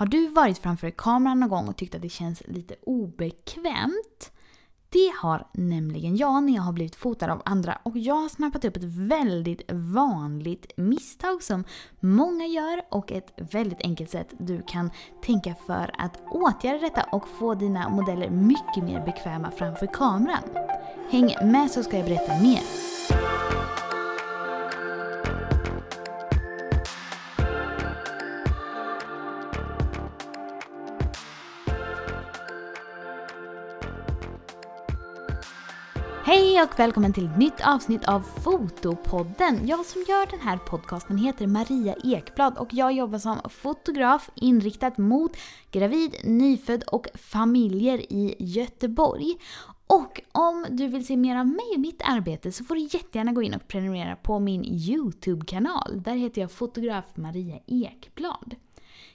Har du varit framför kameran någon gång och tyckt att det känns lite obekvämt? Det har nämligen jag när jag har blivit fotad av andra och jag har snappat upp ett väldigt vanligt misstag som många gör och ett väldigt enkelt sätt du kan tänka för att åtgärda detta och få dina modeller mycket mer bekväma framför kameran. Häng med så ska jag berätta mer. Hej och välkommen till ett nytt avsnitt av Fotopodden. Jag som gör den här podcasten heter Maria Ekblad och jag jobbar som fotograf inriktad mot gravid, nyfödd och familjer i Göteborg. Och om du vill se mer av mig och mitt arbete så får du jättegärna gå in och prenumerera på min YouTube-kanal. Där heter jag fotograf Maria Ekblad.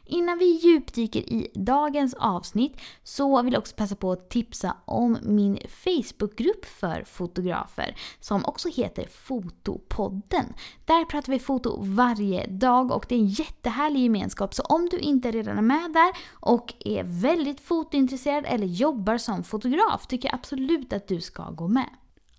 Innan vi djupdyker i dagens avsnitt så vill jag också passa på att tipsa om min Facebookgrupp för fotografer som också heter Fotopodden. Där pratar vi foto varje dag och det är en jättehärlig gemenskap så om du inte redan är med där och är väldigt fotointresserad eller jobbar som fotograf tycker jag absolut att du ska gå med.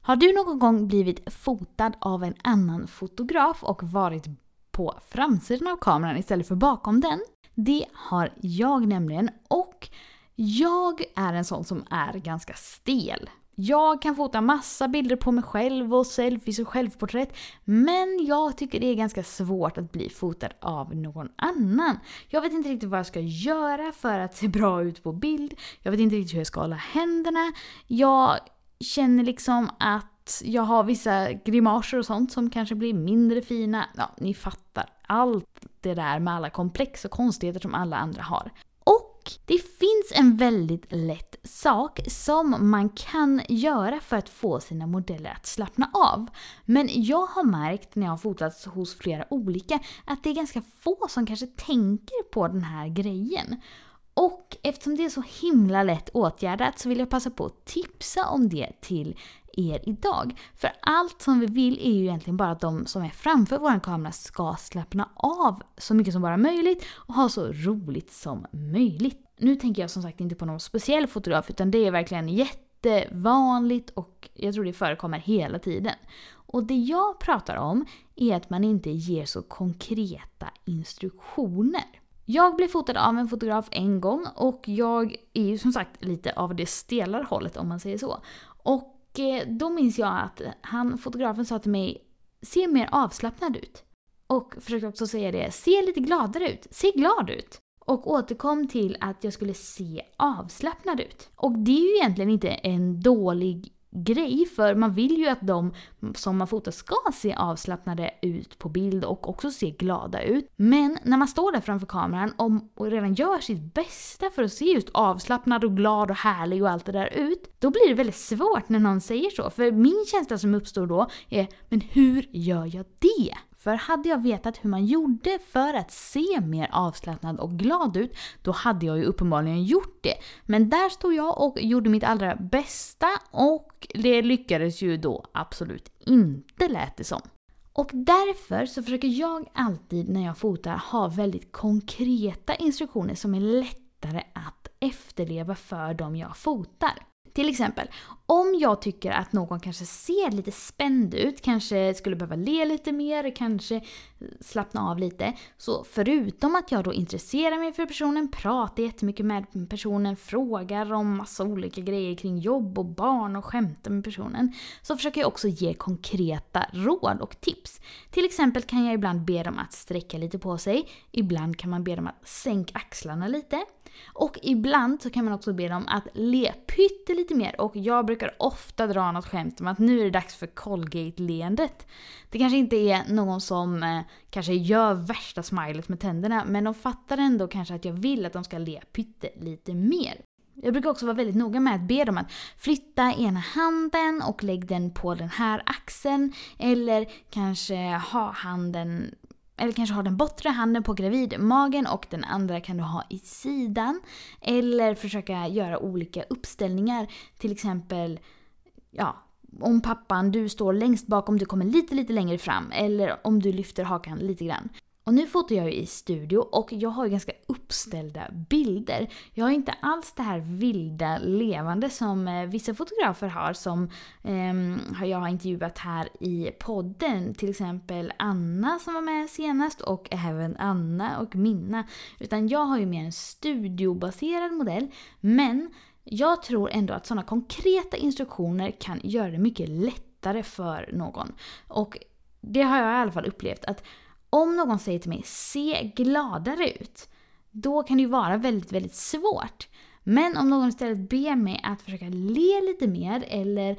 Har du någon gång blivit fotad av en annan fotograf och varit på framsidan av kameran istället för bakom den? Det har jag nämligen och jag är en sån som är ganska stel. Jag kan fota massa bilder på mig själv och selfies och självporträtt men jag tycker det är ganska svårt att bli fotad av någon annan. Jag vet inte riktigt vad jag ska göra för att se bra ut på bild. Jag vet inte riktigt hur jag ska hålla händerna. Jag känner liksom att jag har vissa grimaser och sånt som kanske blir mindre fina. Ja, ni fattar. Allt det där med alla komplex och konstigheter som alla andra har. Och det finns en väldigt lätt sak som man kan göra för att få sina modeller att slappna av. Men jag har märkt när jag har fotat hos flera olika att det är ganska få som kanske tänker på den här grejen. Och eftersom det är så himla lätt åtgärdat så vill jag passa på att tipsa om det till er idag. För allt som vi vill är ju egentligen bara att de som är framför vår kamera ska slappna av så mycket som bara möjligt och ha så roligt som möjligt. Nu tänker jag som sagt inte på någon speciell fotograf utan det är verkligen jättevanligt och jag tror det förekommer hela tiden. Och det jag pratar om är att man inte ger så konkreta instruktioner. Jag blev fotad av en fotograf en gång och jag är ju som sagt lite av det stelare hållet om man säger så. Och Eh, då minns jag att han, fotografen sa till mig Se mer avslappnad ut. Och försökte också säga det, se lite gladare ut, se glad ut. Och återkom till att jag skulle se avslappnad ut. Och det är ju egentligen inte en dålig grej för man vill ju att de som man fotar ska se avslappnade ut på bild och också se glada ut. Men när man står där framför kameran och redan gör sitt bästa för att se just avslappnad och glad och härlig och allt det där ut, då blir det väldigt svårt när någon säger så. För min känsla som uppstår då är, men hur gör jag det? För hade jag vetat hur man gjorde för att se mer avslappnad och glad ut, då hade jag ju uppenbarligen gjort det. Men där stod jag och gjorde mitt allra bästa och det lyckades ju då absolut inte lät det som. Och därför så försöker jag alltid när jag fotar ha väldigt konkreta instruktioner som är lättare att efterleva för dem jag fotar. Till exempel, om jag tycker att någon kanske ser lite spänd ut, kanske skulle behöva le lite mer, kanske slappna av lite. Så förutom att jag då intresserar mig för personen, pratar jättemycket med personen, frågar om massa olika grejer kring jobb och barn och skämtar med personen. Så försöker jag också ge konkreta råd och tips. Till exempel kan jag ibland be dem att sträcka lite på sig, ibland kan man be dem att sänka axlarna lite. Och ibland så kan man också be dem att le pyttelite mer och jag brukar ofta dra något skämt om att nu är det dags för Colgate-leendet. Det kanske inte är någon som eh, kanske gör värsta smilet med tänderna men de fattar ändå kanske att jag vill att de ska le pyttelite mer. Jag brukar också vara väldigt noga med att be dem att flytta ena handen och lägg den på den här axeln. Eller kanske ha handen eller kanske ha den bortre handen på gravidmagen och den andra kan du ha i sidan. Eller försöka göra olika uppställningar. Till exempel, ja, om pappan, du står längst bak om du kommer lite, lite längre fram. Eller om du lyfter hakan lite grann. Och nu fotar jag ju i studio och jag har ju ganska uppställda bilder. Jag har inte alls det här vilda levande som eh, vissa fotografer har som eh, jag har intervjuat här i podden. Till exempel Anna som var med senast och även Anna och Minna. Utan jag har ju mer en studiobaserad modell. Men jag tror ändå att sådana konkreta instruktioner kan göra det mycket lättare för någon. Och det har jag i alla fall upplevt att om någon säger till mig “se gladare ut” då kan det ju vara väldigt, väldigt svårt. Men om någon istället ber mig att försöka le lite mer eller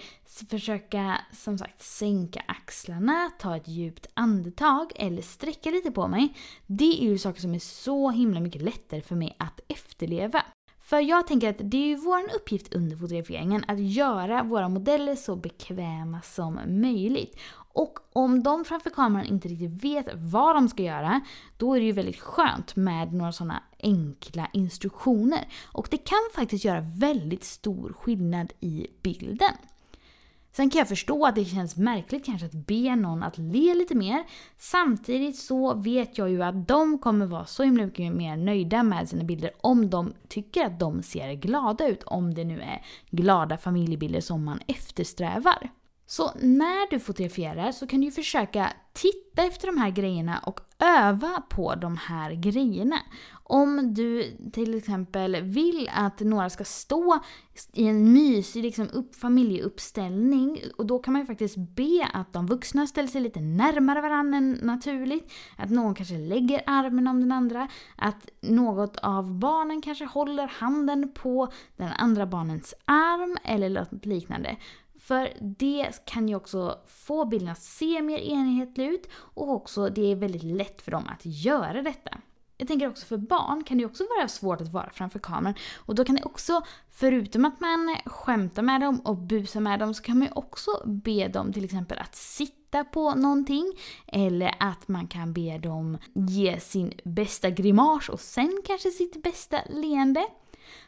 försöka som sagt sänka axlarna, ta ett djupt andetag eller sträcka lite på mig. Det är ju saker som är så himla mycket lättare för mig att efterleva. För jag tänker att det är ju vår uppgift under fotograferingen att göra våra modeller så bekväma som möjligt. Och om de framför kameran inte riktigt vet vad de ska göra, då är det ju väldigt skönt med några sådana enkla instruktioner. Och det kan faktiskt göra väldigt stor skillnad i bilden. Sen kan jag förstå att det känns märkligt kanske att be någon att le lite mer. Samtidigt så vet jag ju att de kommer vara så himla mycket mer nöjda med sina bilder om de tycker att de ser glada ut. Om det nu är glada familjebilder som man eftersträvar. Så när du fotograferar så kan du försöka titta efter de här grejerna och öva på de här grejerna. Om du till exempel vill att några ska stå i en mysig liksom, upp, familjeuppställning och då kan man ju faktiskt be att de vuxna ställer sig lite närmare varandra än naturligt. Att någon kanske lägger armen om den andra. Att något av barnen kanske håller handen på den andra barnens arm eller något liknande. För det kan ju också få bilden att se mer enhetlig ut och också det är väldigt lätt för dem att göra detta. Jag tänker också för barn kan det också vara svårt att vara framför kameran. Och då kan det också, förutom att man skämtar med dem och busar med dem, så kan man ju också be dem till exempel att sitta på någonting. Eller att man kan be dem ge sin bästa grimas och sen kanske sitt bästa leende.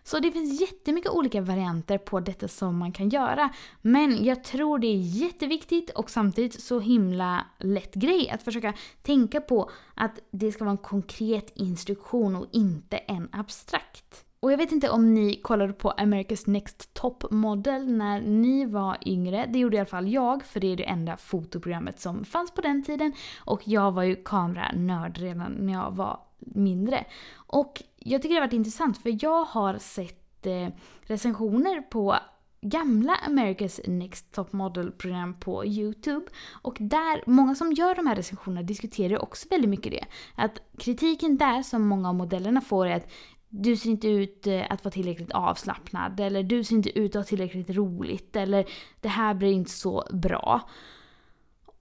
Så det finns jättemycket olika varianter på detta som man kan göra. Men jag tror det är jätteviktigt och samtidigt så himla lätt grej att försöka tänka på att det ska vara en konkret instruktion och inte en abstrakt. Och jag vet inte om ni kollade på America's Next Top Model när ni var yngre. Det gjorde i alla fall jag, för det är det enda fotoprogrammet som fanns på den tiden. Och jag var ju kameranörd redan när jag var mindre. Och jag tycker det har varit intressant för jag har sett eh, recensioner på gamla America's Next Top Model-program på YouTube. Och där, många som gör de här recensionerna diskuterar också väldigt mycket det. Att kritiken där som många av modellerna får är att du ser inte ut eh, att vara tillräckligt avslappnad, eller du ser inte ut att ha tillräckligt roligt, eller det här blir inte så bra.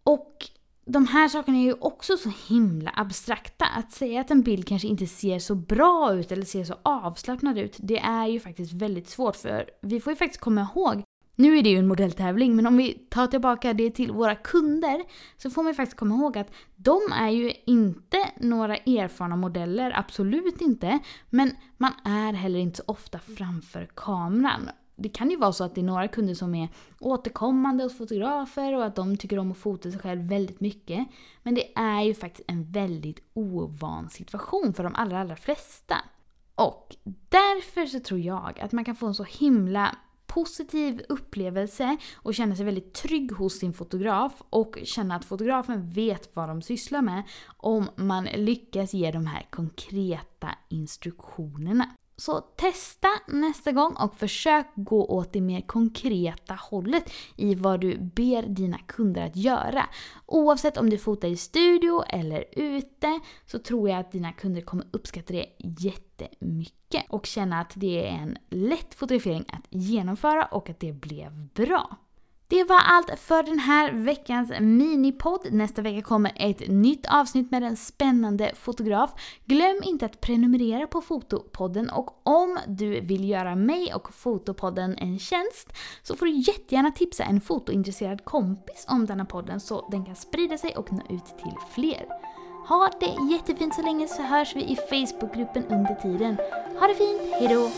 Och de här sakerna är ju också så himla abstrakta. Att säga att en bild kanske inte ser så bra ut eller ser så avslappnad ut, det är ju faktiskt väldigt svårt för vi får ju faktiskt komma ihåg nu är det ju en modelltävling, men om vi tar tillbaka det till våra kunder så får man ju faktiskt komma ihåg att de är ju inte några erfarna modeller, absolut inte. Men man är heller inte så ofta framför kameran det kan ju vara så att det är några kunder som är återkommande hos fotografer och att de tycker om att fota sig själv väldigt mycket. Men det är ju faktiskt en väldigt ovan situation för de allra, allra flesta. Och därför så tror jag att man kan få en så himla positiv upplevelse och känna sig väldigt trygg hos sin fotograf och känna att fotografen vet vad de sysslar med om man lyckas ge de här konkreta instruktionerna. Så testa nästa gång och försök gå åt det mer konkreta hållet i vad du ber dina kunder att göra. Oavsett om du fotar i studio eller ute så tror jag att dina kunder kommer uppskatta det jättemycket och känna att det är en lätt fotografering att genomföra och att det blev bra. Det var allt för den här veckans minipodd. Nästa vecka kommer ett nytt avsnitt med en spännande fotograf. Glöm inte att prenumerera på Fotopodden och om du vill göra mig och Fotopodden en tjänst så får du jättegärna tipsa en fotointresserad kompis om denna podden så den kan sprida sig och nå ut till fler. Ha det jättefint så länge så hörs vi i Facebookgruppen under tiden. Ha det fint, hejdå!